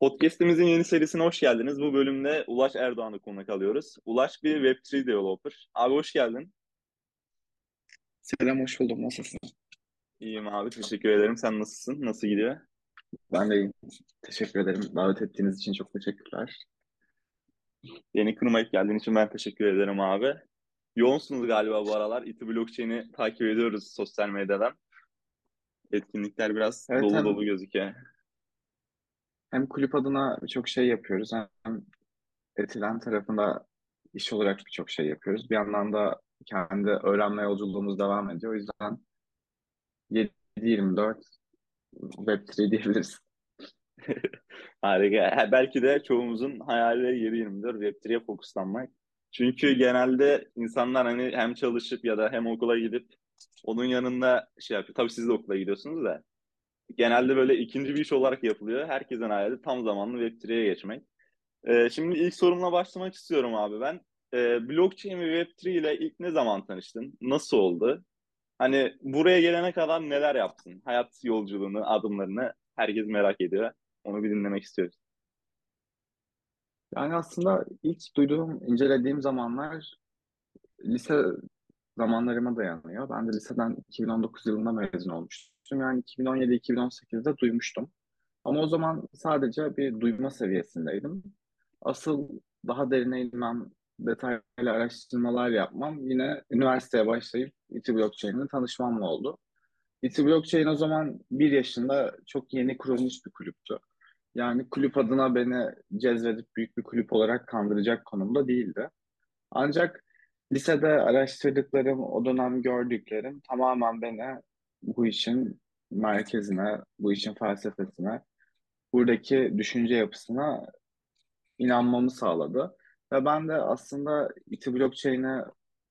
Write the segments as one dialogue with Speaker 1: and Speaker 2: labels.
Speaker 1: Podcast'imizin yeni serisine hoş geldiniz. Bu bölümde Ulaş Erdoğan'ı konuk alıyoruz. Ulaş bir Web3 developer. Abi hoş geldin.
Speaker 2: Selam, hoş buldum. Nasılsın?
Speaker 1: İyiyim abi, teşekkür ederim. Sen nasılsın? Nasıl gidiyor?
Speaker 2: Ben de iyiyim. Teşekkür ederim. Davet ettiğiniz için çok teşekkürler.
Speaker 1: Beni kırmayıp geldiğin için ben teşekkür ederim abi. Yoğunsunuz galiba bu aralar. İTÜ Blockchain'i takip ediyoruz sosyal medyadan. Etkinlikler biraz
Speaker 2: Evet,
Speaker 1: dolu
Speaker 2: hem
Speaker 1: dolu gözüküyor.
Speaker 2: Hem kulüp adına birçok şey yapıyoruz, hem Etilen tarafında iş olarak birçok şey yapıyoruz. Bir yandan da kendi öğrenme yolculuğumuz devam ediyor. O yüzden 7-24 Web3 diyebiliriz.
Speaker 1: Harika. Ha, Belki de çoğumuzun hayali 7-24 Web3'ye fokuslanmak. Çünkü genelde insanlar hani hem çalışıp ya da hem okula gidip onun yanında şey yapıyor. Tabii siz de okula gidiyorsunuz da. Genelde böyle ikinci bir iş olarak yapılıyor. Herkesin hayali tam zamanlı Web3'ye geçmek. Ee, şimdi ilk sorumla başlamak istiyorum abi ben. Ee, blockchain ve Web3 ile ilk ne zaman tanıştın? Nasıl oldu? Hani buraya gelene kadar neler yaptın? Hayat yolculuğunu, adımlarını herkes merak ediyor. Onu bir dinlemek istiyoruz.
Speaker 2: Yani aslında ilk duyduğum, incelediğim zamanlar lise zamanlarıma dayanıyor. Ben de liseden 2019 yılında mezun olmuştum. Yani 2017-2018'de duymuştum. Ama o zaman sadece bir duyma seviyesindeydim. Asıl daha derine inmem, detaylı araştırmalar yapmam yine üniversiteye başlayıp İTÜ Blockchain'le tanışmamla oldu. İTÜ Blockchain o zaman bir yaşında çok yeni kurulmuş bir kulüptü. Yani kulüp adına beni cezbedip büyük bir kulüp olarak kandıracak konumda değildi. Ancak lisede araştırdıklarım, o dönem gördüklerim tamamen beni bu işin merkezine, bu işin felsefesine, buradaki düşünce yapısına inanmamı sağladı. Ve ben de aslında İTÜ Blockchain'e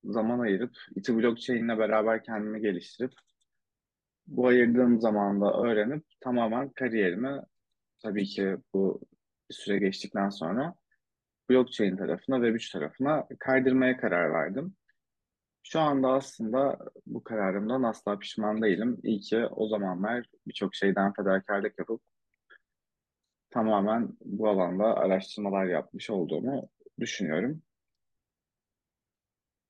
Speaker 2: zaman ayırıp, İTÜ Blockchain'le beraber kendimi geliştirip, bu ayırdığım zamanda öğrenip tamamen kariyerimi tabii ki bu süre geçtikten sonra blockchain tarafına, Web3 tarafına kaydırmaya karar verdim. Şu anda aslında bu kararımdan asla pişman değilim. İyi ki o zamanlar birçok şeyden fedakarlık yapıp tamamen bu alanda araştırmalar yapmış olduğumu düşünüyorum.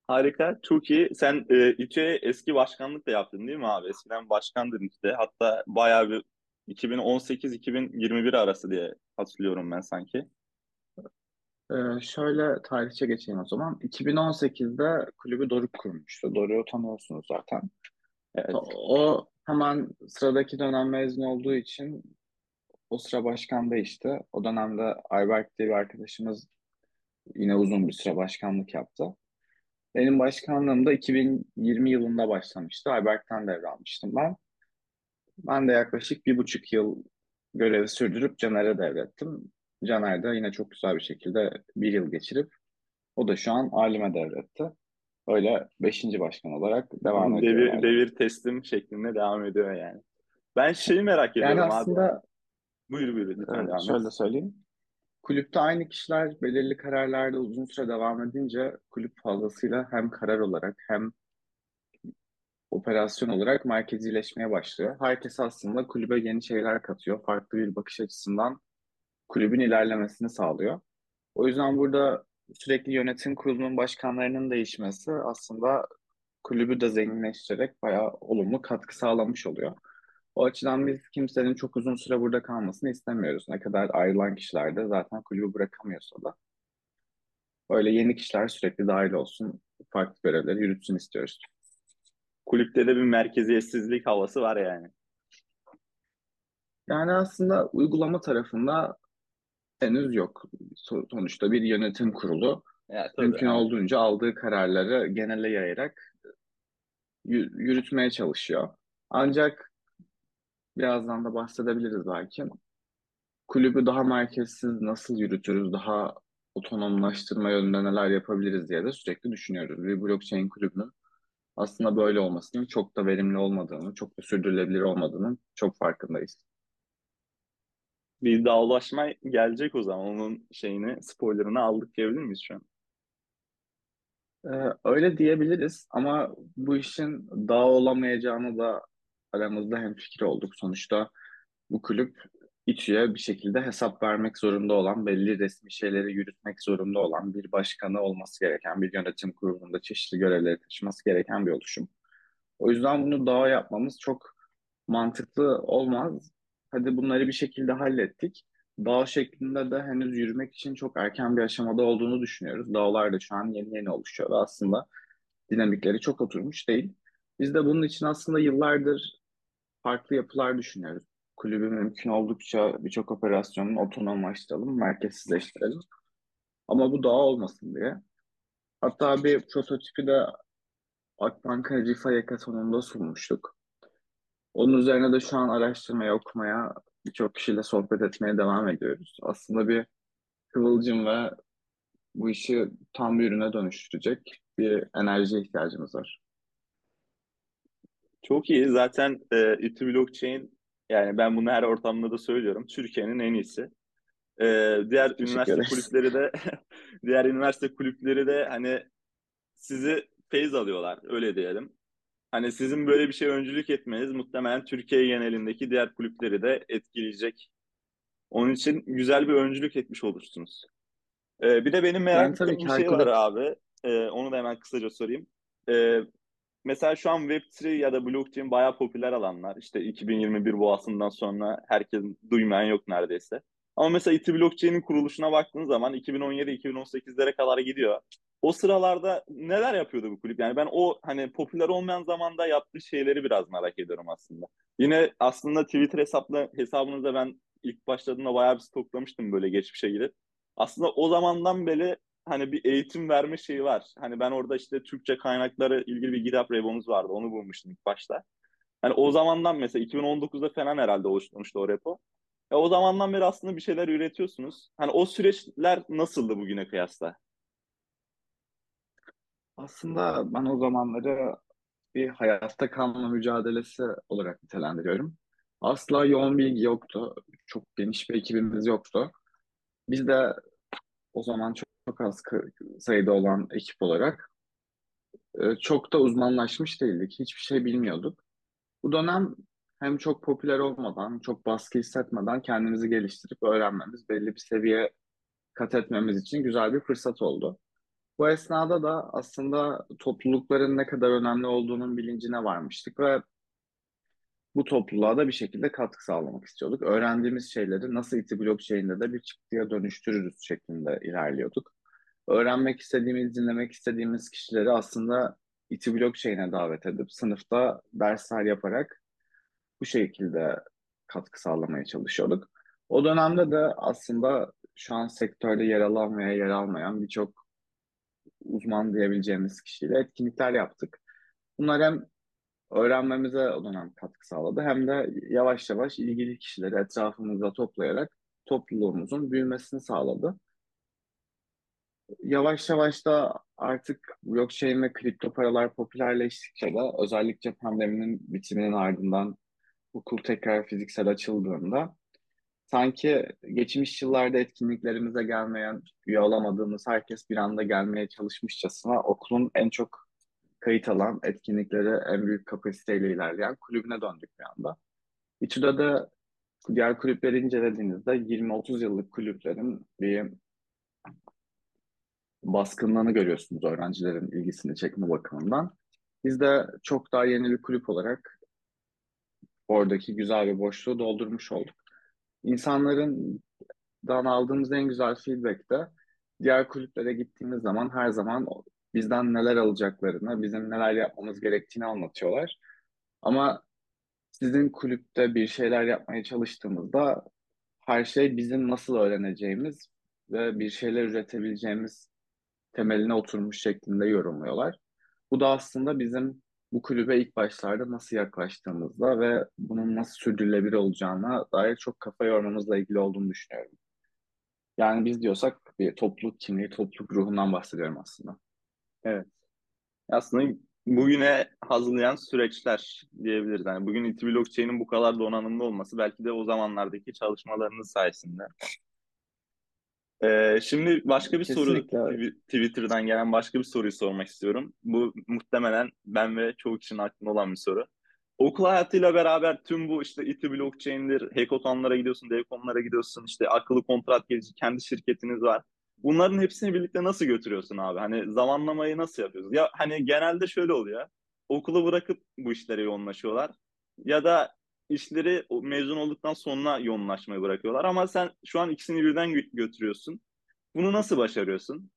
Speaker 1: Harika, çok iyi. Sen e, İTÜ'ye eski başkanlık da yaptın değil mi abi? Eskiden başkandın işte. Hatta bayağı bir 2018-2021 arası diye hatırlıyorum ben sanki.
Speaker 2: Ee, şöyle tarihçe geçeyim o zaman. 2018'de kulübü Doruk kurmuştu. Doruk'u tanıyorsunuz zaten.
Speaker 1: Evet.
Speaker 2: O hemen sıradaki dönem mezun olduğu için o sıra başkan değişti. O dönemde Ayberk diye bir arkadaşımız yine uzun bir süre başkanlık yaptı. Benim başkanlığım da 2020 yılında başlamıştı. Ayberk'ten devralmıştım ben. Ben de yaklaşık bir buçuk yıl görevi sürdürüp Caner'e devrettim. Caner de yine çok güzel bir şekilde bir yıl geçirip o da şu an Alim'e devretti. Öyle beşinci başkan olarak devam ediyor
Speaker 1: Devir,
Speaker 2: yani.
Speaker 1: devir teslim şeklinde devam ediyor yani. Ben şeyi merak
Speaker 2: Yani
Speaker 1: ediyorum abi.
Speaker 2: aslında
Speaker 1: Buyur buyur lütfen
Speaker 2: e,
Speaker 1: devam
Speaker 2: şöyle söyleyeyim. Kulüpte aynı kişiler belirli kararlarda uzun süre devam edince kulüp fazlasıyla hem karar olarak hem operasyon olarak merkezileşmeye başlıyor. Herkes aslında kulübe yeni şeyler katıyor. Farklı bir bakış açısından kulübün ilerlemesini sağlıyor. O yüzden burada sürekli yönetim kurulunun başkanlarının değişmesi aslında kulübü de zenginleştirerek bayağı olumlu katkı sağlamış oluyor. O açıdan biz kimsenin çok uzun süre burada kalmasını istemiyoruz. Ne kadar ayrılan kişiler de zaten kulübü bırakamıyorsa da. Öyle yeni kişiler sürekli dahil olsun, farklı görevleri yürütsün istiyoruz.
Speaker 1: Kulüpte de bir merkeziyetsizlik havası var yani.
Speaker 2: Yani aslında uygulama tarafında henüz yok. So- Sonuçta bir yönetim kurulu
Speaker 1: Ya tabii.
Speaker 2: mümkün
Speaker 1: aynen.
Speaker 2: olduğunca aldığı kararları genele yayarak yü- yürütmeye çalışıyor. Ancak birazdan da bahsedebiliriz belki. Kulübü daha merkezsiz nasıl yürütürüz, daha otonomlaştırma yönünde neler yapabiliriz diye de sürekli düşünüyoruz. Bir blockchain kulübünün aslında böyle olmasının çok da verimli olmadığını, çok da sürdürülebilir olmadığının çok farkındayız.
Speaker 1: Bir dağılaşma gelecek o zaman. Onun şeyini, spoilerını aldık diyebilir miyiz şu an?
Speaker 2: Ee, öyle diyebiliriz ama bu işin daha olamayacağını da aramızda hemfikir olduk. Sonuçta bu kulüp İTÜ'ye bir şekilde hesap vermek zorunda olan, belli resmi şeyleri yürütmek zorunda olan bir başkanı olması gereken, bir yönetim kurulunda çeşitli görevleri taşıması gereken bir oluşum. O yüzden bunu daha yapmamız çok mantıklı olmaz. Hadi bunları bir şekilde hallettik. Dağ şeklinde de henüz yürümek için çok erken bir aşamada olduğunu düşünüyoruz. Dağlar da şu an yeni yeni oluşuyor ve aslında dinamikleri çok oturmuş değil. Biz de bunun için aslında yıllardır farklı yapılar düşünüyoruz. Kulübü mümkün oldukça birçok operasyonunu otonomlaştıralım, merkezsizleştirelim. Ama bu dağ olmasın diye. Hatta bir prototipi de Akbank Rifa Hackathon'unda sunmuştuk. Onun üzerine de şu an araştırmaya, okumaya, birçok kişiyle sohbet etmeye devam ediyoruz. Aslında bir kıvılcım ve bu işi tam bir ürüne dönüştürecek bir enerjiye ihtiyacımız var.
Speaker 1: Çok iyi. Zaten e, İTÜ Blockchain yani ben bunu her ortamda da söylüyorum. Türkiye'nin en iyisi. E, diğer
Speaker 2: Teşekkür
Speaker 1: üniversite
Speaker 2: ederiz.
Speaker 1: kulüpleri de diğer üniversite kulüpleri de hani sizi feyz alıyorlar öyle diyelim. Hani sizin böyle bir şey öncülük etmeniz muhtemelen Türkiye genelindeki diğer kulüpleri de etkileyecek. Onun için güzel bir öncülük etmiş olursunuz. Ee, bir de benim merak ettiğim bir şey var abi. Ee, onu da hemen kısaca sorayım. Ee, mesela şu an Web3 ya da blockchain bayağı popüler alanlar. İşte 2021 boğasından sonra herkesin duymayan yok neredeyse. Ama mesela İTÜ Blockchain'in kuruluşuna baktığın zaman 2017-2018'lere kadar gidiyor. O sıralarda neler yapıyordu bu kulüp? Yani ben o hani popüler olmayan zamanda yaptığı şeyleri biraz merak ediyorum aslında. Yine aslında Twitter hesapla, hesabınızda ben ilk başladığımda bayağı bir stoklamıştım böyle geçmişe gidip. Aslında o zamandan beri hani bir eğitim verme şeyi var. Hani ben orada işte Türkçe kaynakları ilgili bir GitHub repo'muz vardı. Onu bulmuştum ilk başta. Hani o zamandan mesela 2019'da falan herhalde oluşturmuştu o repo. Ya o zamandan beri aslında bir şeyler üretiyorsunuz. Hani o süreçler nasıldı bugüne kıyasla?
Speaker 2: aslında ben o zamanları bir hayatta kalma mücadelesi olarak nitelendiriyorum. Asla yoğun bilgi yoktu. Çok geniş bir ekibimiz yoktu. Biz de o zaman çok, çok az sayıda olan ekip olarak e, çok da uzmanlaşmış değildik. Hiçbir şey bilmiyorduk. Bu dönem hem çok popüler olmadan, çok baskı hissetmeden kendimizi geliştirip öğrenmemiz, belli bir seviye kat etmemiz için güzel bir fırsat oldu. Bu esnada da aslında toplulukların ne kadar önemli olduğunun bilincine varmıştık ve bu topluluğa da bir şekilde katkı sağlamak istiyorduk. Öğrendiğimiz şeyleri nasıl İTİ Blockchain'de de bir çıktıya dönüştürürüz şeklinde ilerliyorduk. Öğrenmek istediğimiz, dinlemek istediğimiz kişileri aslında İTİ Blockchain'e davet edip sınıfta dersler yaparak bu şekilde katkı sağlamaya çalışıyorduk. O dönemde de aslında şu an sektörde yer alan veya yer almayan birçok uzman diyebileceğimiz kişiyle etkinlikler yaptık. Bunlar hem öğrenmemize o dönem katkı sağladı hem de yavaş yavaş ilgili kişileri etrafımıza toplayarak topluluğumuzun büyümesini sağladı. Yavaş yavaş da artık blockchain ve kripto paralar popülerleştikçe de özellikle pandeminin bitiminin ardından okul tekrar fiziksel açıldığında sanki geçmiş yıllarda etkinliklerimize gelmeyen, üye olamadığımız herkes bir anda gelmeye çalışmışçasına okulun en çok kayıt alan etkinlikleri en büyük kapasiteyle ilerleyen kulübüne döndük bir anda. İTÜ'de de diğer kulüpleri incelediğinizde 20-30 yıllık kulüplerin bir baskınlığını görüyorsunuz öğrencilerin ilgisini çekme bakımından. Biz de çok daha yeni bir kulüp olarak oradaki güzel bir boşluğu doldurmuş olduk. İnsanların dan aldığımız en güzel feedback de diğer kulüplere gittiğimiz zaman her zaman bizden neler alacaklarını, bizim neler yapmamız gerektiğini anlatıyorlar. Ama sizin kulüpte bir şeyler yapmaya çalıştığımızda her şey bizim nasıl öğreneceğimiz ve bir şeyler üretebileceğimiz temeline oturmuş şeklinde yorumluyorlar. Bu da aslında bizim bu kulübe ilk başlarda nasıl yaklaştığımızda ve bunun nasıl sürdürülebilir olacağına dair çok kafa yormamızla ilgili olduğunu düşünüyorum. Yani biz diyorsak bir topluluk kimliği, topluluk ruhundan bahsediyorum aslında.
Speaker 1: Evet. Aslında bugüne hazırlayan süreçler diyebiliriz. Yani bugün İTÜ Blockchain'in bu kadar donanımlı olması belki de o zamanlardaki çalışmalarınız sayesinde. Ee, şimdi başka bir soru
Speaker 2: Kesinlikle evet.
Speaker 1: Twi- Twitter'dan gelen başka bir soruyu sormak istiyorum. Bu muhtemelen ben ve çoğu kişinin aklında olan bir soru. okul hayatıyla beraber tüm bu işte İTÜ blockchain'dir, hackathonlara gidiyorsun, devconlara gidiyorsun, işte akıllı kontrat gelici, kendi şirketiniz var. Bunların hepsini birlikte nasıl götürüyorsun abi? Hani zamanlamayı nasıl yapıyorsun? Ya hani genelde şöyle oluyor. Okulu bırakıp bu işlere yoğunlaşıyorlar. Ya da işleri mezun olduktan sonra yoğunlaşmayı bırakıyorlar. Ama sen şu an ikisini birden götürüyorsun. Bunu nasıl başarıyorsun?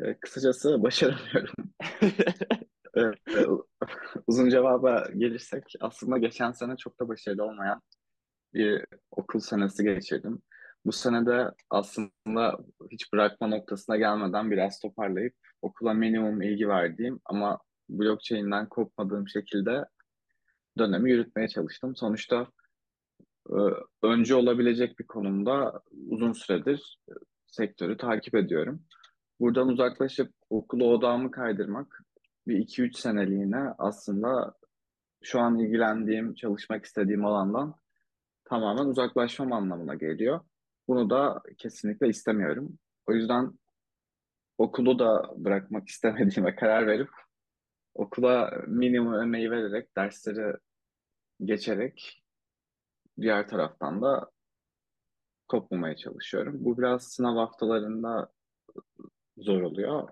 Speaker 2: E, kısacası başaramıyorum. e, e, uzun cevaba gelirsek aslında geçen sene çok da başarılı olmayan bir okul senesi geçirdim. Bu sene de aslında hiç bırakma noktasına gelmeden biraz toparlayıp okula minimum ilgi verdiğim ama blockchain'den kopmadığım şekilde dönemi yürütmeye çalıştım. Sonuçta e, öncü olabilecek bir konumda uzun süredir sektörü takip ediyorum. Buradan uzaklaşıp okulu odağımı kaydırmak bir iki üç seneliğine aslında şu an ilgilendiğim, çalışmak istediğim alandan tamamen uzaklaşmam anlamına geliyor. Bunu da kesinlikle istemiyorum. O yüzden okulu da bırakmak istemediğime karar verip okula minimum emeği vererek, dersleri geçerek diğer taraftan da kopmamaya çalışıyorum. Bu biraz sınav haftalarında zor oluyor.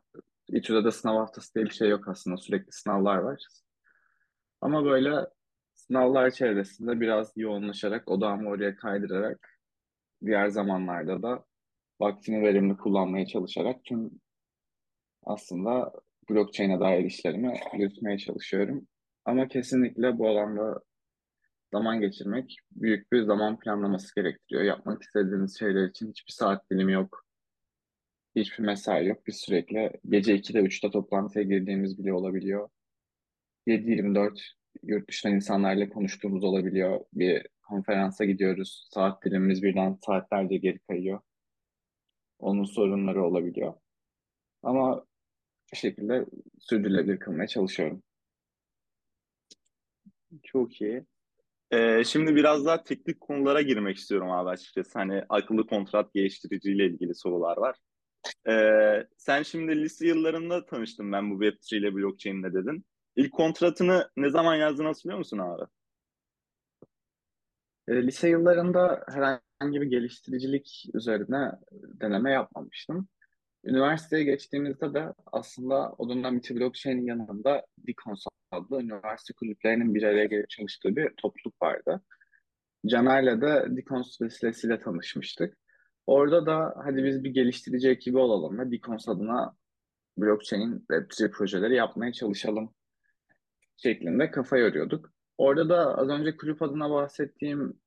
Speaker 2: İTÜ'de de sınav haftası diye bir şey yok aslında. Sürekli sınavlar var. Ama böyle sınavlar çevresinde biraz yoğunlaşarak, odağımı oraya kaydırarak diğer zamanlarda da vaktimi verimli kullanmaya çalışarak tüm aslında blockchain'e dair işlerimi yürütmeye çalışıyorum. Ama kesinlikle bu alanda zaman geçirmek büyük bir zaman planlaması gerektiriyor. Yapmak istediğiniz şeyler için hiçbir saat dilimi yok. Hiçbir mesai yok. Biz sürekli gece 2'de 3'te toplantıya girdiğimiz bile olabiliyor. 7-24 yurt dışından insanlarla konuştuğumuz olabiliyor. Bir konferansa gidiyoruz. Saat dilimimiz birden saatlerce geri kayıyor. Onun sorunları olabiliyor. Ama bir şekilde sürdürülebilir kılmaya çalışıyorum.
Speaker 1: Çok iyi. Ee, şimdi biraz daha teknik konulara girmek istiyorum abi açıkçası. Hani akıllı kontrat geliştiriciyle ilgili sorular var. Ee, sen şimdi lise yıllarında tanıştım ben bu Web3 ile blockchain'le dedin. İlk kontratını ne zaman yazdığını hatırlıyor musun abi?
Speaker 2: E, lise yıllarında herhangi bir geliştiricilik üzerine deneme yapmamıştım. Üniversiteye geçtiğimizde de aslında o dönem İTÜ Blockchain'in yanında Dikons adlı üniversite kulüplerinin bir araya gelip çalıştığı bir topluluk vardı. Caner'le de Dikons vesilesiyle tanışmıştık. Orada da hadi biz bir geliştirici ekibi olalım ve Dikons adına blockchain Web3 projeleri yapmaya çalışalım şeklinde kafa yoruyorduk. Orada da az önce kulüp adına bahsettiğim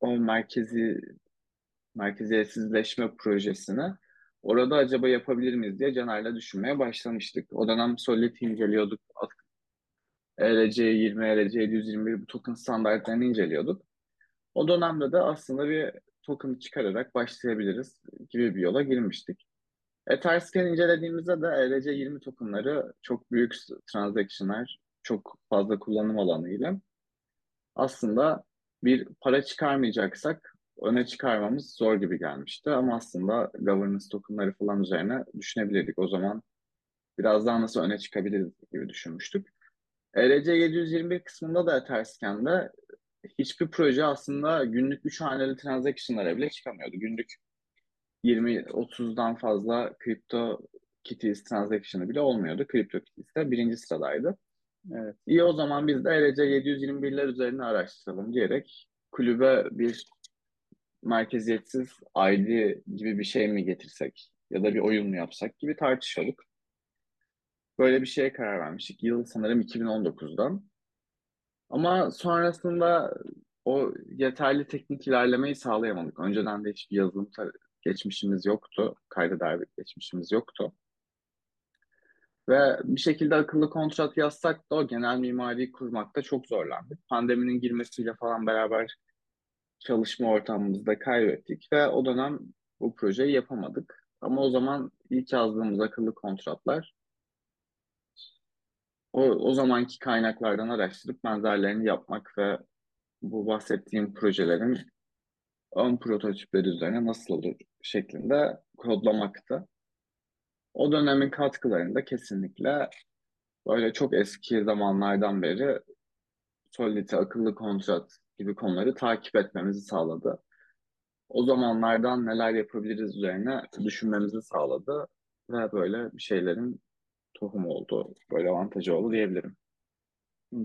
Speaker 2: o merkezi merkeziyetsizleşme projesini orada acaba yapabilir miyiz diye Caner'le düşünmeye başlamıştık. O dönem Solid'i inceliyorduk. ERC20, ERC721 bu token standartlarını inceliyorduk. O dönemde de aslında bir token çıkararak başlayabiliriz gibi bir yola girmiştik. Etherscan incelediğimizde de ERC20 tokenları çok büyük transactionlar, çok fazla kullanım alanıyla aslında bir para çıkarmayacaksak öne çıkarmamız zor gibi gelmişti. Ama aslında governance tokenları falan üzerine düşünebilirdik. O zaman biraz daha nasıl öne çıkabiliriz gibi düşünmüştük. ERC 721 kısmında da Etherscan'de hiçbir proje aslında günlük 3 haneli transaction'lara bile çıkamıyordu. Günlük 20-30'dan fazla kripto kitties transaction'ı bile olmuyordu. Kripto kitties de birinci sıradaydı. Evet. İyi o zaman biz de ERC 721'ler üzerine araştıralım diyerek kulübe bir merkeziyetsiz ID gibi bir şey mi getirsek ya da bir oyun mu yapsak gibi tartışıyorduk. Böyle bir şeye karar vermiştik. Yıl sanırım 2019'dan. Ama sonrasında o yeterli teknik ilerlemeyi sağlayamadık. Önceden de hiçbir yazılım geçmişimiz yoktu. Kaydeder bir geçmişimiz yoktu. Ve bir şekilde akıllı kontrat yazsak da o genel mimariyi kurmakta çok zorlandık. Pandeminin girmesiyle falan beraber çalışma ortamımızda kaybettik ve o dönem bu projeyi yapamadık. Ama o zaman ilk yazdığımız akıllı kontratlar o, o zamanki kaynaklardan araştırıp benzerlerini yapmak ve bu bahsettiğim projelerin ön prototipleri üzerine nasıl olur şeklinde kodlamaktı. O dönemin katkılarını da kesinlikle böyle çok eski zamanlardan beri Solidity, akıllı kontrat gibi konuları takip etmemizi sağladı. O zamanlardan neler yapabiliriz üzerine düşünmemizi sağladı ve böyle bir şeylerin tohum oldu, böyle avantajı oldu diyebilirim.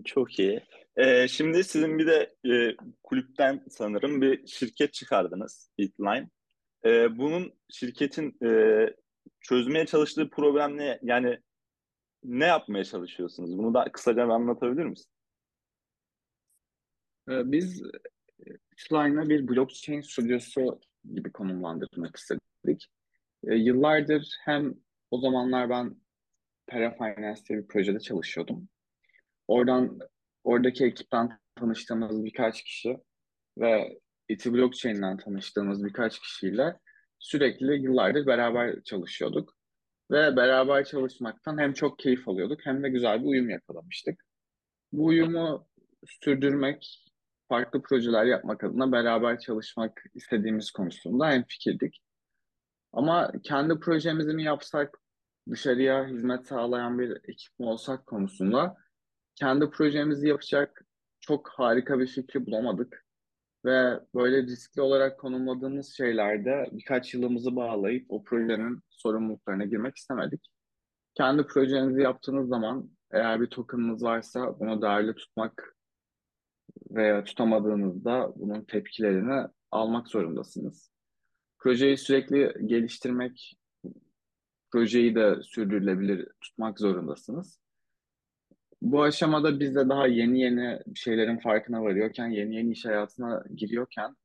Speaker 1: Çok iyi. Ee, şimdi sizin bir de e, kulüpten sanırım bir şirket çıkardınız, Bitline. Ee, bunun şirketin e, çözmeye çalıştığı problem ne? Yani ne yapmaya çalışıyorsunuz? Bunu da kısaca anlatabilir misin?
Speaker 2: Ee, biz Bitline'ı bir blockchain stüdyosu gibi konumlandırmak istedik. Ee, yıllardır hem o zamanlar ben Parafinance diye bir projede çalışıyordum. Oradan oradaki ekipten tanıştığımız birkaç kişi ve Eti Blockchain'den tanıştığımız birkaç kişiyle sürekli yıllardır beraber çalışıyorduk. Ve beraber çalışmaktan hem çok keyif alıyorduk hem de güzel bir uyum yakalamıştık. Bu uyumu sürdürmek, farklı projeler yapmak adına beraber çalışmak istediğimiz konusunda hemfikirdik. Ama kendi projemizi mi yapsak, dışarıya hizmet sağlayan bir ekip mi olsak konusunda kendi projemizi yapacak çok harika bir fikri bulamadık. Ve böyle riskli olarak konumladığımız şeylerde birkaç yılımızı bağlayıp o projenin sorumluluklarına girmek istemedik. Kendi projenizi yaptığınız zaman eğer bir tokenınız varsa bunu değerli tutmak veya tutamadığınızda bunun tepkilerini almak zorundasınız. Projeyi sürekli geliştirmek, projeyi de sürdürülebilir tutmak zorundasınız. Bu aşamada biz de daha yeni yeni şeylerin farkına varıyorken, yeni yeni iş hayatına giriyorken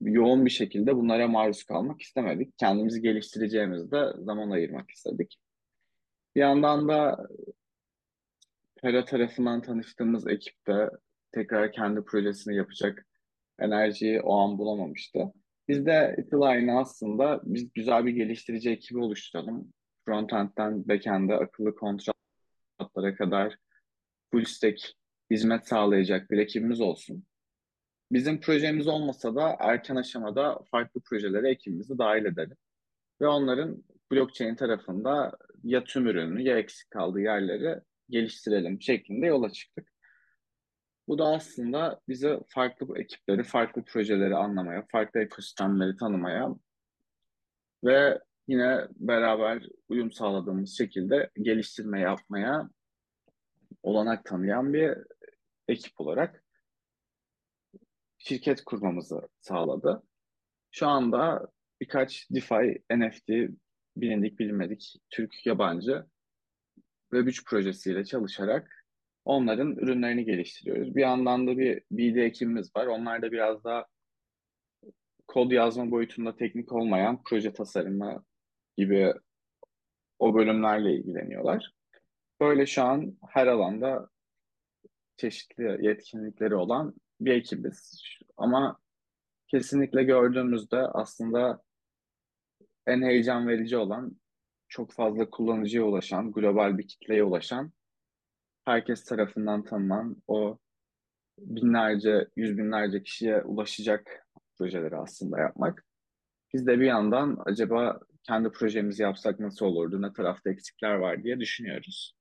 Speaker 2: yoğun bir şekilde bunlara maruz kalmak istemedik. Kendimizi geliştireceğimizde zaman ayırmak istedik. Bir yandan da Pera tarafından tanıştığımız ekipte tekrar kendi projesini yapacak enerjiyi o an bulamamıştı. Biz de Etiline aslında biz güzel bir geliştirici ekibi oluşturalım. Frontend'den backend'e akıllı kontratlara kadar full stack hizmet sağlayacak bir ekibimiz olsun. Bizim projemiz olmasa da erken aşamada farklı projelere ekibimizi dahil edelim. Ve onların blockchain tarafında ya tüm ürünü ya eksik kaldığı yerleri geliştirelim şeklinde yola çıktık. Bu da aslında bize farklı ekipleri, farklı projeleri anlamaya, farklı ekosistemleri tanımaya ve yine beraber uyum sağladığımız şekilde geliştirme yapmaya olanak tanıyan bir ekip olarak şirket kurmamızı sağladı. Şu anda birkaç DeFi, NFT, bilindik bilinmedik Türk yabancı Web3 projesiyle çalışarak onların ürünlerini geliştiriyoruz. Bir yandan da bir BD ekibimiz var. Onlar da biraz daha kod yazma boyutunda teknik olmayan proje tasarımı gibi o bölümlerle ilgileniyorlar. Böyle şu an her alanda çeşitli yetkinlikleri olan bir ekibiz. Ama kesinlikle gördüğümüzde aslında en heyecan verici olan çok fazla kullanıcıya ulaşan, global bir kitleye ulaşan, herkes tarafından tanınan o binlerce, yüz binlerce kişiye ulaşacak projeleri aslında yapmak. Biz de bir yandan acaba kendi projemizi yapsak nasıl olurdu, ne tarafta eksikler var diye düşünüyoruz.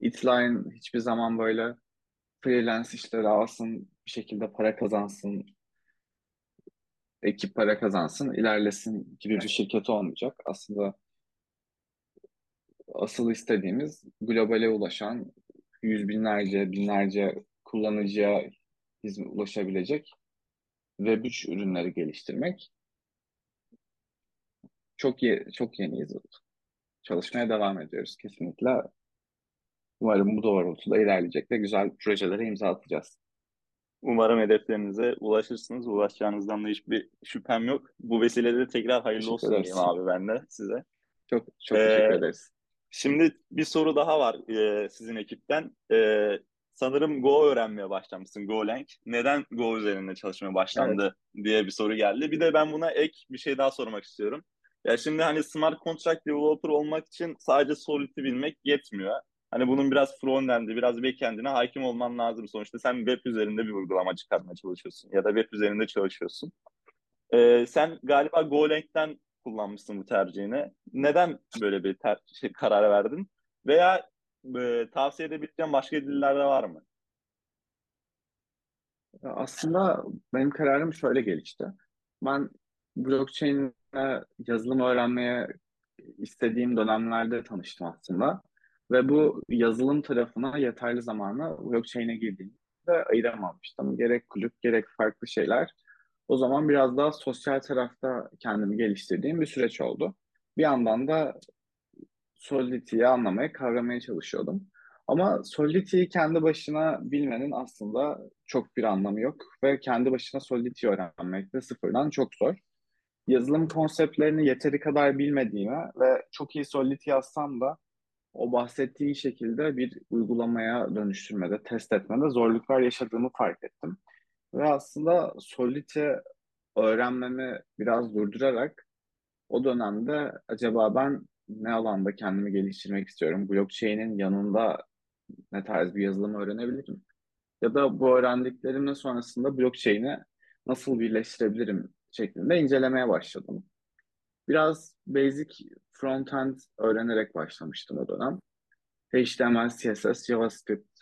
Speaker 2: Itline hiçbir zaman böyle freelance işleri alsın, bir şekilde para kazansın, ekip para kazansın, ilerlesin gibi bir şirket olmayacak. Aslında asıl istediğimiz globale ulaşan yüz binlerce, binlerce kullanıcıya ulaşabilecek Web3 ürünleri geliştirmek. Çok ye çok yeniyiz. Çalışmaya devam ediyoruz kesinlikle. Umarım bu doğrultuda ilerleyecek ve güzel projelere imza atacağız.
Speaker 1: Umarım hedeflerinize ulaşırsınız. Ulaşacağınızdan da hiçbir şüphem yok. Bu vesileyle tekrar hayırlı olsun diyeyim abi ben de size.
Speaker 2: Çok çok ee, teşekkür ederiz.
Speaker 1: Şimdi bir soru daha var e, sizin ekipten. E, sanırım Go öğrenmeye başlamışsın, GoLang. Neden Go üzerinde çalışmaya başlandı evet. diye bir soru geldi. Bir de ben buna ek bir şey daha sormak istiyorum. Ya şimdi hani smart contract developer olmak için sadece Solid'i bilmek yetmiyor. Hani bunun biraz frontend'i, biraz backend'ine hakim olman lazım. Sonuçta sen web üzerinde bir uygulama çıkartmaya çalışıyorsun ya da web üzerinde çalışıyorsun. Ee, sen galiba GoLang'den kullanmışsın bu tercihini. Neden böyle bir ter- şey, karar verdin? Veya e, tavsiye edebileceğim başka diller de var mı?
Speaker 2: Aslında benim kararım şöyle gelişti. Ben blockchain yazılım öğrenmeye istediğim dönemlerde tanıştım aslında. Ve bu yazılım tarafına yeterli zamanla blockchain'e girdiğimde ayıramamıştım. Gerek kulüp, gerek farklı şeyler. O zaman biraz daha sosyal tarafta kendimi geliştirdiğim bir süreç oldu. Bir yandan da Solidity'yi anlamaya, kavramaya çalışıyordum. Ama Solidity'yi kendi başına bilmenin aslında çok bir anlamı yok. Ve kendi başına Solidity öğrenmek de sıfırdan çok zor. Yazılım konseptlerini yeteri kadar bilmediğime ve çok iyi Solidity yazsam da o bahsettiğin şekilde bir uygulamaya dönüştürmede, test etmede zorluklar yaşadığımı fark ettim. Ve aslında Solidity öğrenmemi biraz durdurarak o dönemde acaba ben ne alanda kendimi geliştirmek istiyorum? Blockchain'in yanında ne tarz bir yazılım öğrenebilirim? Ya da bu öğrendiklerimle sonrasında blockchain'i nasıl birleştirebilirim şeklinde incelemeye başladım. Biraz basic frontend öğrenerek başlamıştım o dönem. HTML, CSS, JavaScript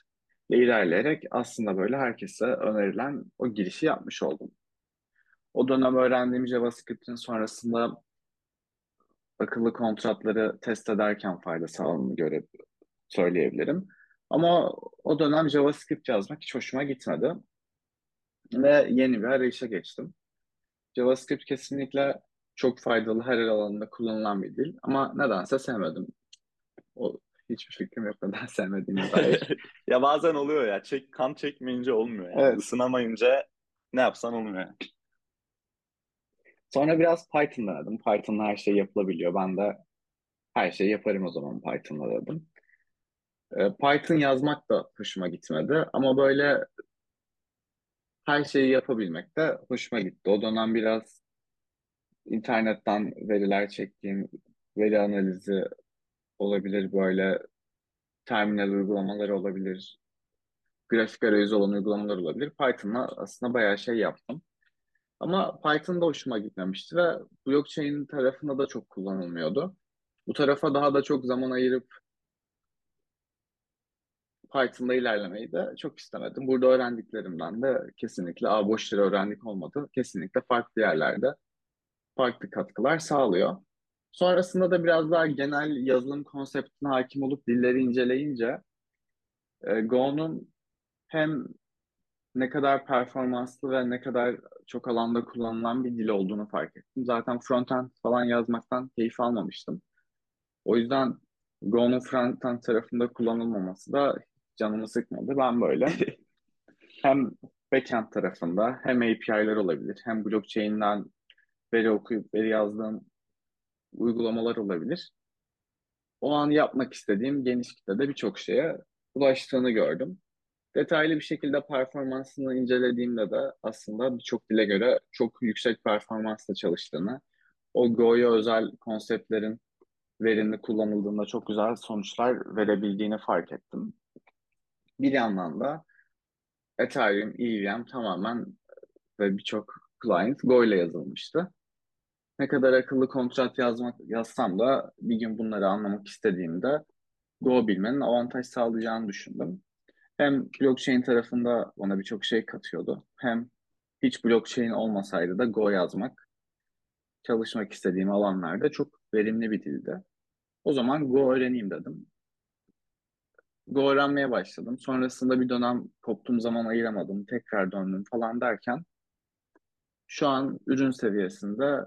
Speaker 2: ile ilerleyerek aslında böyle herkese önerilen o girişi yapmış oldum. O dönem öğrendiğim JavaScript'in sonrasında akıllı kontratları test ederken fayda sağladığını göre söyleyebilirim. Ama o dönem JavaScript yazmak hiç hoşuma gitmedi. Ve yeni bir arayışa geçtim. JavaScript kesinlikle çok faydalı her alanında kullanılan bir dil. Ama nedense sevmedim. O hiçbir fikrim yok neden sevmediğime dair.
Speaker 1: ya bazen oluyor ya. Çek, kan çekmeyince olmuyor yani. Evet. Isınamayınca ne yapsan olmuyor.
Speaker 2: Sonra biraz Python denedim. Python'la her şey yapılabiliyor. Ben de her şeyi yaparım o zaman Python'la dedim. Ee, Python yazmak da hoşuma gitmedi. Ama böyle her şeyi yapabilmek de hoşuma gitti. O dönem biraz internetten veriler çektiğim veri analizi olabilir böyle terminal uygulamaları olabilir grafik arayüzü olan uygulamalar olabilir. Python'la aslında bayağı şey yaptım. Ama Python da hoşuma gitmemişti ve blockchain tarafında da çok kullanılmıyordu. Bu tarafa daha da çok zaman ayırıp Python'da ilerlemeyi de çok istemedim. Burada öğrendiklerimden de kesinlikle a boş yere öğrendik olmadı. Kesinlikle farklı yerlerde farklı katkılar sağlıyor. Sonrasında da biraz daha genel yazılım konseptine hakim olup dilleri inceleyince e, Go'nun hem ne kadar performanslı ve ne kadar çok alanda kullanılan bir dil olduğunu fark ettim. Zaten frontend falan yazmaktan keyif almamıştım. O yüzden Go'nun frontend tarafında kullanılmaması da canımı sıkmadı. Ben böyle hem backend tarafında hem API'ler olabilir hem blockchain'den veri okuyup veri yazdığım uygulamalar olabilir. O an yapmak istediğim geniş kitlede birçok şeye ulaştığını gördüm. Detaylı bir şekilde performansını incelediğimde de aslında birçok dile göre çok yüksek performansla çalıştığını, o Go'ya özel konseptlerin verimli kullanıldığında çok güzel sonuçlar verebildiğini fark ettim. Bir yandan da Ethereum, EVM tamamen ve birçok client Go ile yazılmıştı. Ne kadar akıllı kontrat yazmak yazsam da bir gün bunları anlamak istediğimde Go bilmenin avantaj sağlayacağını düşündüm. Hem blockchain tarafında bana birçok şey katıyordu. Hem hiç blockchain olmasaydı da Go yazmak çalışmak istediğim alanlarda çok verimli bir dildi. O zaman Go öğreneyim dedim. Go öğrenmeye başladım. Sonrasında bir dönem koptuğum zaman ayıramadım. Tekrar döndüm falan derken şu an ürün seviyesinde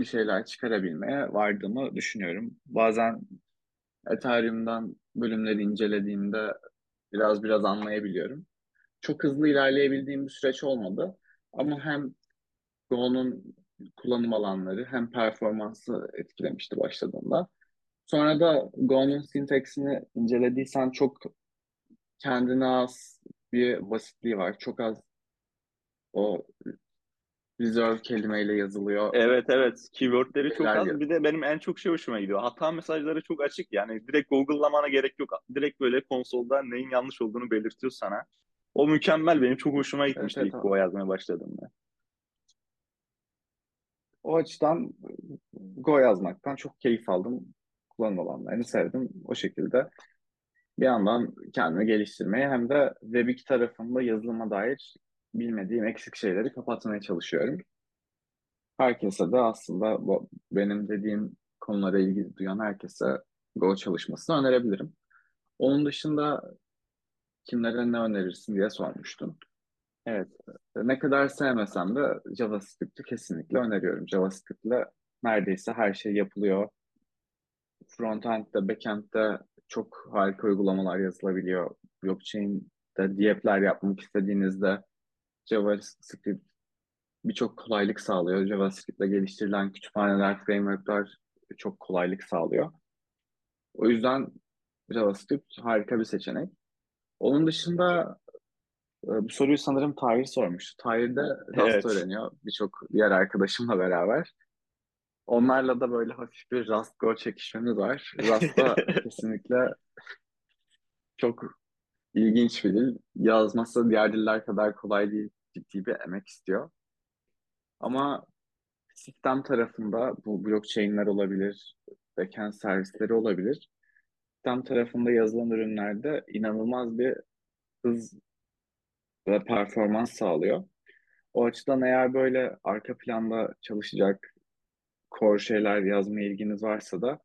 Speaker 2: bir şeyler çıkarabilmeye vardığımı düşünüyorum. Bazen Ethereum'dan bölümleri incelediğimde biraz biraz anlayabiliyorum. Çok hızlı ilerleyebildiğim bir süreç olmadı. Ama hem Go'nun kullanım alanları hem performansı etkilemişti başladığında. Sonra da Go'nun sintaksini incelediysen çok kendine az bir basitliği var. Çok az o reserve kelimeyle yazılıyor.
Speaker 1: Evet evet. Keywordleri çok az. Bir de benim en çok şey hoşuma gidiyor. Hata mesajları çok açık. Yani direkt Google'lamana gerek yok. Direkt böyle konsolda neyin yanlış olduğunu belirtiyor sana. O mükemmel. Benim çok hoşuma gitmişti evet, evet, ilk Go yazmaya başladığımda.
Speaker 2: O açıdan Go yazmaktan çok keyif aldım. Kullanım alanlarını sevdim. O şekilde bir yandan kendimi geliştirmeye hem de Web2 tarafında yazılıma dair bilmediğim eksik şeyleri kapatmaya çalışıyorum. Herkese de aslında bu benim dediğim konulara ilgi duyan herkese Go çalışmasını önerebilirim. Onun dışında kimlere ne önerirsin diye sormuştun. Evet, ne kadar sevmesem de JavaScript'i kesinlikle öneriyorum. JavaScript'le neredeyse her şey yapılıyor. Frontend'de, backend'de çok harika uygulamalar yazılabiliyor. Blockchain'de dApp'ler yapmak istediğinizde JavaScript birçok kolaylık sağlıyor. JavaScript'le geliştirilen kütüphaneler, framework'lar çok kolaylık sağlıyor. O yüzden JavaScript harika bir seçenek. Onun dışında e, bu soruyu sanırım Tahir sormuş. Tahir de Rust evet. öğreniyor birçok diğer arkadaşımla beraber. Onlarla da böyle hafif bir Rust Go çekişmemiz var. Rust da kesinlikle çok ilginç bir dil. Yazması diğer diller kadar kolay değil. Ciddi bir emek istiyor. Ama sistem tarafında bu blockchain'ler olabilir, backend servisleri olabilir. Sistem tarafında yazılan ürünlerde inanılmaz bir hız ve performans sağlıyor. O açıdan eğer böyle arka planda çalışacak core şeyler yazmaya ilginiz varsa da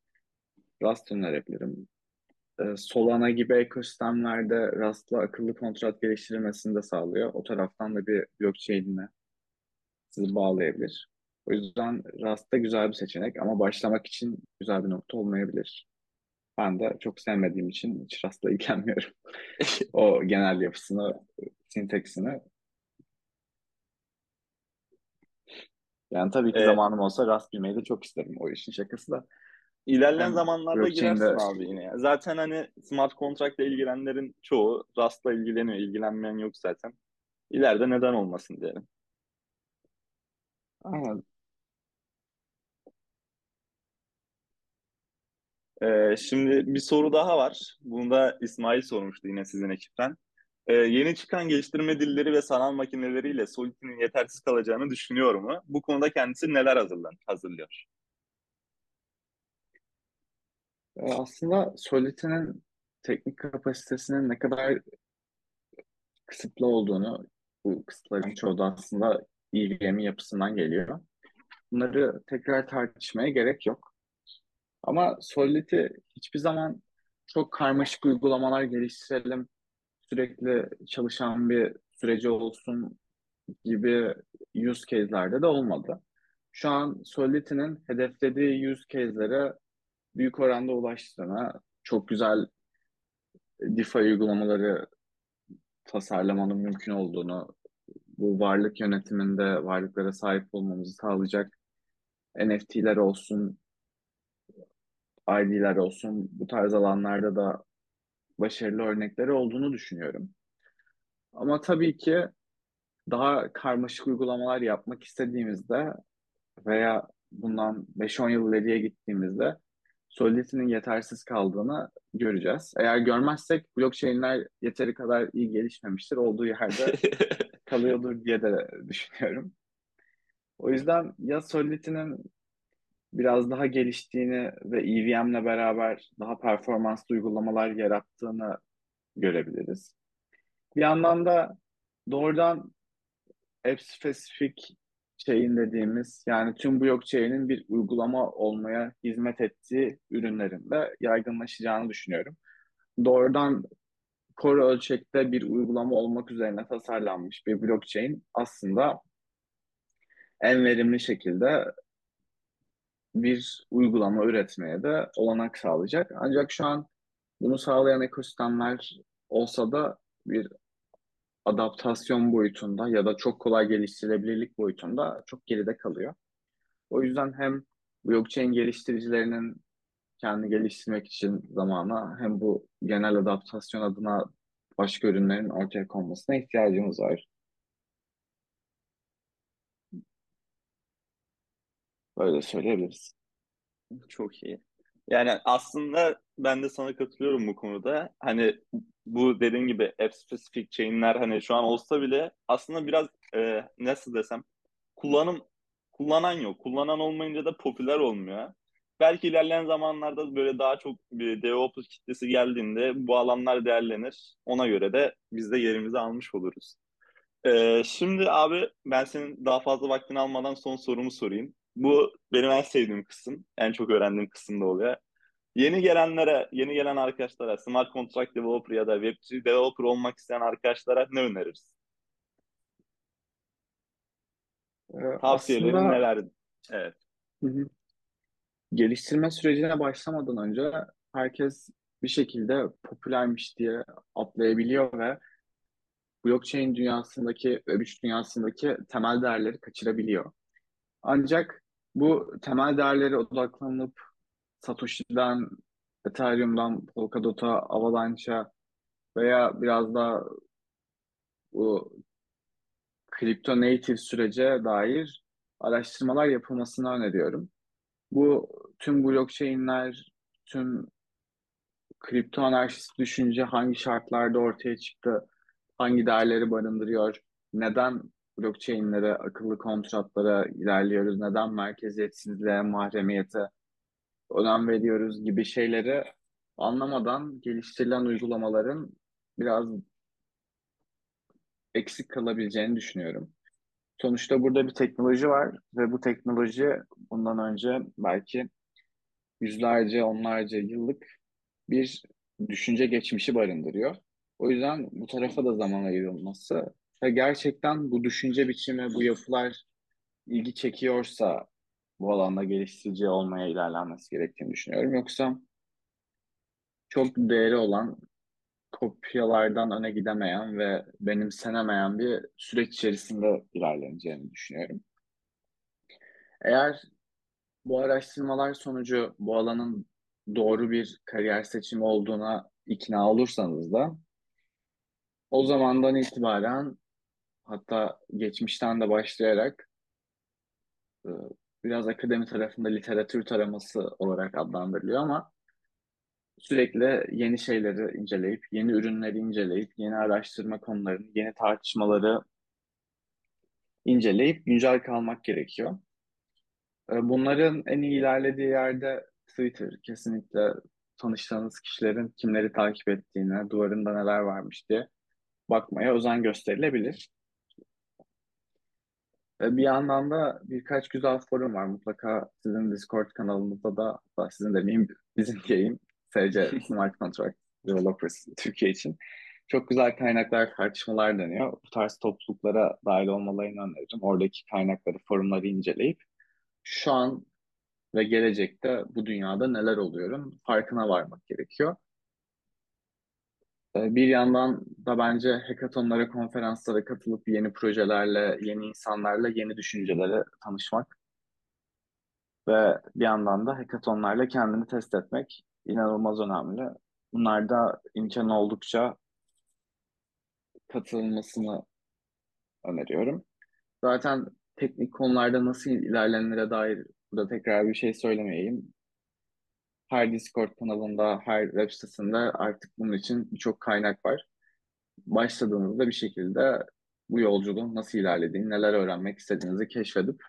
Speaker 2: Rust önerebilirim. Ee, Solana gibi ekosistemlerde Rust'la akıllı kontrat geliştirilmesini de sağlıyor. O taraftan da bir blockchain'ine sizi bağlayabilir. O yüzden Rust da güzel bir seçenek ama başlamak için güzel bir nokta olmayabilir. Ben de çok sevmediğim için hiç Rust'la ilgilenmiyorum. o genel yapısını, sintaksini. Yani tabii ki ee, zamanım olsa Rust bilmeyi de çok isterim. O işin şakası da.
Speaker 1: İlerleyen yani, zamanlarda girersin abi yine. Zaten hani smart contract ile ilgilenenlerin çoğu Rust'la ilgileniyor. İlgilenmeyen yok zaten. İleride neden olmasın diyelim.
Speaker 2: Aynen.
Speaker 1: Ee, şimdi bir soru daha var. Bunu da İsmail sormuştu yine sizin ekipten. Ee, yeni çıkan geliştirme dilleri ve sanal makineleriyle Solidity'nin yetersiz kalacağını düşünüyor mu? Bu konuda kendisi neler hazırlan hazırlıyor?
Speaker 2: Ee, aslında Solidity'nin teknik kapasitesinin ne kadar kısıtlı olduğunu, bu kısıtların çoğu da aslında EVM yapısından geliyor. Bunları tekrar tartışmaya gerek yok. Ama Solidity hiçbir zaman çok karmaşık uygulamalar geliştirelim, sürekli çalışan bir süreci olsun gibi use case'lerde de olmadı. Şu an Solidity'nin hedeflediği use case'lere büyük oranda ulaştığına, çok güzel DeFi uygulamaları tasarlamanın mümkün olduğunu, bu varlık yönetiminde varlıklara sahip olmamızı sağlayacak NFT'ler olsun, ID'ler olsun bu tarz alanlarda da başarılı örnekleri olduğunu düşünüyorum. Ama tabii ki daha karmaşık uygulamalar yapmak istediğimizde veya bundan 5-10 yıl ileriye gittiğimizde Solidity'nin yetersiz kaldığını göreceğiz. Eğer görmezsek blockchain'ler yeteri kadar iyi gelişmemiştir. Olduğu yerde kalıyordur diye de düşünüyorum. O yüzden ya Solidity'nin biraz daha geliştiğini ve EVM'le beraber daha performanslı uygulamalar yarattığını görebiliriz. Bir yandan da doğrudan app specific chain dediğimiz yani tüm blockchain'in bir uygulama olmaya hizmet ettiği ürünlerin de yaygınlaşacağını düşünüyorum. Doğrudan core ölçekte bir uygulama olmak üzerine tasarlanmış bir blockchain aslında en verimli şekilde bir uygulama üretmeye de olanak sağlayacak. Ancak şu an bunu sağlayan ekosistemler olsa da bir adaptasyon boyutunda ya da çok kolay geliştirilebilirlik boyutunda çok geride kalıyor. O yüzden hem blockchain geliştiricilerinin kendi geliştirmek için zamana hem bu genel adaptasyon adına başka ürünlerin ortaya konmasına ihtiyacımız var. Böyle söyleyebiliriz.
Speaker 1: Çok iyi. Yani aslında ben de sana katılıyorum bu konuda. Hani bu dediğin gibi app specific chain'ler hani şu an olsa bile aslında biraz e, nasıl desem kullanım kullanan yok. Kullanan olmayınca da popüler olmuyor. belki ilerleyen zamanlarda böyle daha çok bir DevOps kitlesi geldiğinde bu alanlar değerlenir. Ona göre de biz de yerimizi almış oluruz. Ee, şimdi abi ben senin daha fazla vaktini almadan son sorumu sorayım. Bu benim en sevdiğim kısım. En çok öğrendiğim kısım da oluyor. Yeni gelenlere, yeni gelen arkadaşlara, Smart Contract Developer ya da Web3 Developer olmak isteyen arkadaşlara ne önerirsin?
Speaker 2: Ee,
Speaker 1: Tavsiyelerin
Speaker 2: aslında
Speaker 1: neler? Evet.
Speaker 2: hı hı, geliştirme sürecine başlamadan önce herkes bir şekilde popülermiş diye atlayabiliyor ve blockchain dünyasındaki, Web3 dünyasındaki temel değerleri kaçırabiliyor. Ancak bu temel değerlere odaklanıp Satoshi'den, Ethereum'dan, Polkadot'a, Avalanche'a veya biraz da bu kripto native sürece dair araştırmalar yapılmasını öneriyorum. Bu tüm blockchain'ler, tüm kripto anarşist düşünce hangi şartlarda ortaya çıktı, hangi değerleri barındırıyor, neden blockchain'lere, akıllı kontratlara ilerliyoruz, neden merkeziyetsizliğe, mahremiyete önem veriyoruz gibi şeyleri anlamadan geliştirilen uygulamaların biraz eksik kalabileceğini düşünüyorum. Sonuçta burada bir teknoloji var ve bu teknoloji bundan önce belki yüzlerce, onlarca yıllık bir düşünce geçmişi barındırıyor. O yüzden bu tarafa da zaman ayrılması ve gerçekten bu düşünce biçimi, bu yapılar ilgi çekiyorsa bu alanda geliştirici olmaya ilerlenmesi gerektiğini düşünüyorum. Yoksa çok değeri olan kopyalardan öne gidemeyen ve benimsenemeyen bir süreç içerisinde ilerleneceğini düşünüyorum. Eğer bu araştırmalar sonucu bu alanın doğru bir kariyer seçimi olduğuna ikna olursanız da o zamandan itibaren hatta geçmişten de başlayarak e, biraz akademi tarafında literatür taraması olarak adlandırılıyor ama sürekli yeni şeyleri inceleyip, yeni ürünleri inceleyip, yeni araştırma konularını, yeni tartışmaları inceleyip güncel kalmak gerekiyor. E, bunların en iyi ilerlediği yerde Twitter. Kesinlikle tanıştığınız kişilerin kimleri takip ettiğine, duvarında neler varmış diye bakmaya özen gösterilebilir. Ve bir yandan da birkaç güzel forum var. Mutlaka sizin Discord kanalınızda da, hatta sizin demeyeyim, bizim diyeyim, SC Smart Contract Developers Türkiye için çok güzel kaynaklar, tartışmalar dönüyor. Bu tarz topluluklara dahil olmalarını öneririm. Oradaki kaynakları, forumları inceleyip şu an ve gelecekte bu dünyada neler oluyorum farkına varmak gerekiyor. Ee, bir yandan da bence hackathonlara, konferanslara katılıp yeni projelerle, yeni insanlarla, yeni düşüncelere tanışmak ve bir yandan da hackathonlarla kendini test etmek inanılmaz önemli. Bunlar da imkan oldukça katılmasını öneriyorum. Zaten teknik konularda nasıl ilerlenire dair burada tekrar bir şey söylemeyeyim. Her Discord kanalında, her web sitesinde artık bunun için birçok kaynak var. Başladığınızda bir şekilde bu yolculuğun nasıl ilerlediğini, neler öğrenmek istediğinizi keşfedip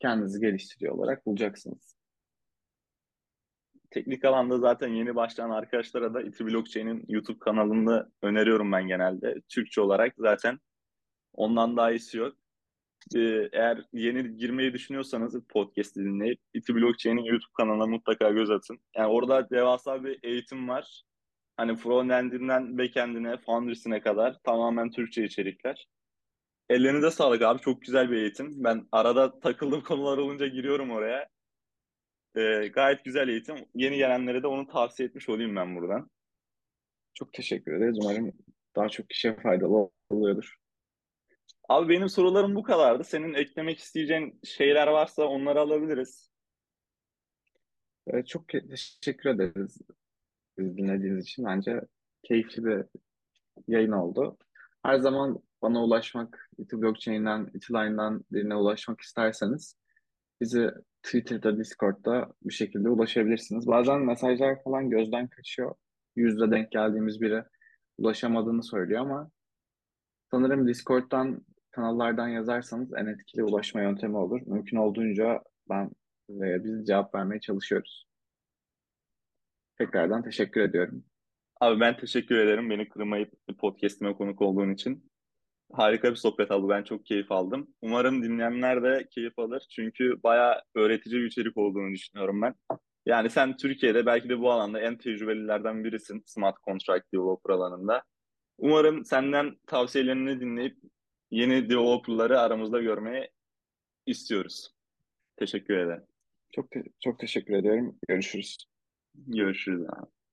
Speaker 2: kendinizi geliştiriyor olarak bulacaksınız.
Speaker 1: Teknik alanda zaten yeni başlayan arkadaşlara da İTÜ Blockchain'in YouTube kanalını öneriyorum ben genelde. Türkçe olarak zaten ondan daha iyisi yok. Ee, eğer yeni girmeyi düşünüyorsanız podcast dinleyip İTÜ Blockchain'in YouTube kanalına mutlaka göz atın. Yani orada devasa bir eğitim var. Hani frontend'inden backend'ine, founders'ine kadar tamamen Türkçe içerikler. Ellerinize sağlık abi. Çok güzel bir eğitim. Ben arada takıldığım konular olunca giriyorum oraya. Ee, gayet güzel eğitim. Yeni gelenlere de onu tavsiye etmiş olayım ben buradan.
Speaker 2: Çok teşekkür ederiz. Umarım daha çok kişiye faydalı oluyordur.
Speaker 1: Abi benim sorularım bu kadardı. Senin eklemek isteyeceğin şeyler varsa onları alabiliriz.
Speaker 2: Ee, çok teşekkür ederiz dinlediğiniz için. Bence keyifli bir yayın oldu. Her zaman bana ulaşmak, İTÜ Blockchain'den, İTÜ birine ulaşmak isterseniz bizi Twitter'da, Discord'da bir şekilde ulaşabilirsiniz. Bazen mesajlar falan gözden kaçıyor. Yüzde denk geldiğimiz biri ulaşamadığını söylüyor ama sanırım Discord'dan kanallardan yazarsanız en etkili ulaşma yöntemi olur. Mümkün olduğunca ben ve biz cevap vermeye çalışıyoruz. Tekrardan teşekkür ediyorum.
Speaker 1: Abi ben teşekkür ederim beni kırmayıp podcast'ime konuk olduğun için. Harika bir sohbet oldu. Ben çok keyif aldım. Umarım dinleyenler de keyif alır. Çünkü bayağı öğretici bir içerik olduğunu düşünüyorum ben. Yani sen Türkiye'de belki de bu alanda en tecrübelilerden birisin Smart Contract Developer alanında. Umarım senden tavsiyelerini dinleyip yeni developerları aramızda görmeyi istiyoruz. Teşekkür ederim.
Speaker 2: Çok te- çok teşekkür ediyorum. Görüşürüz.
Speaker 1: Görüşürüz abi.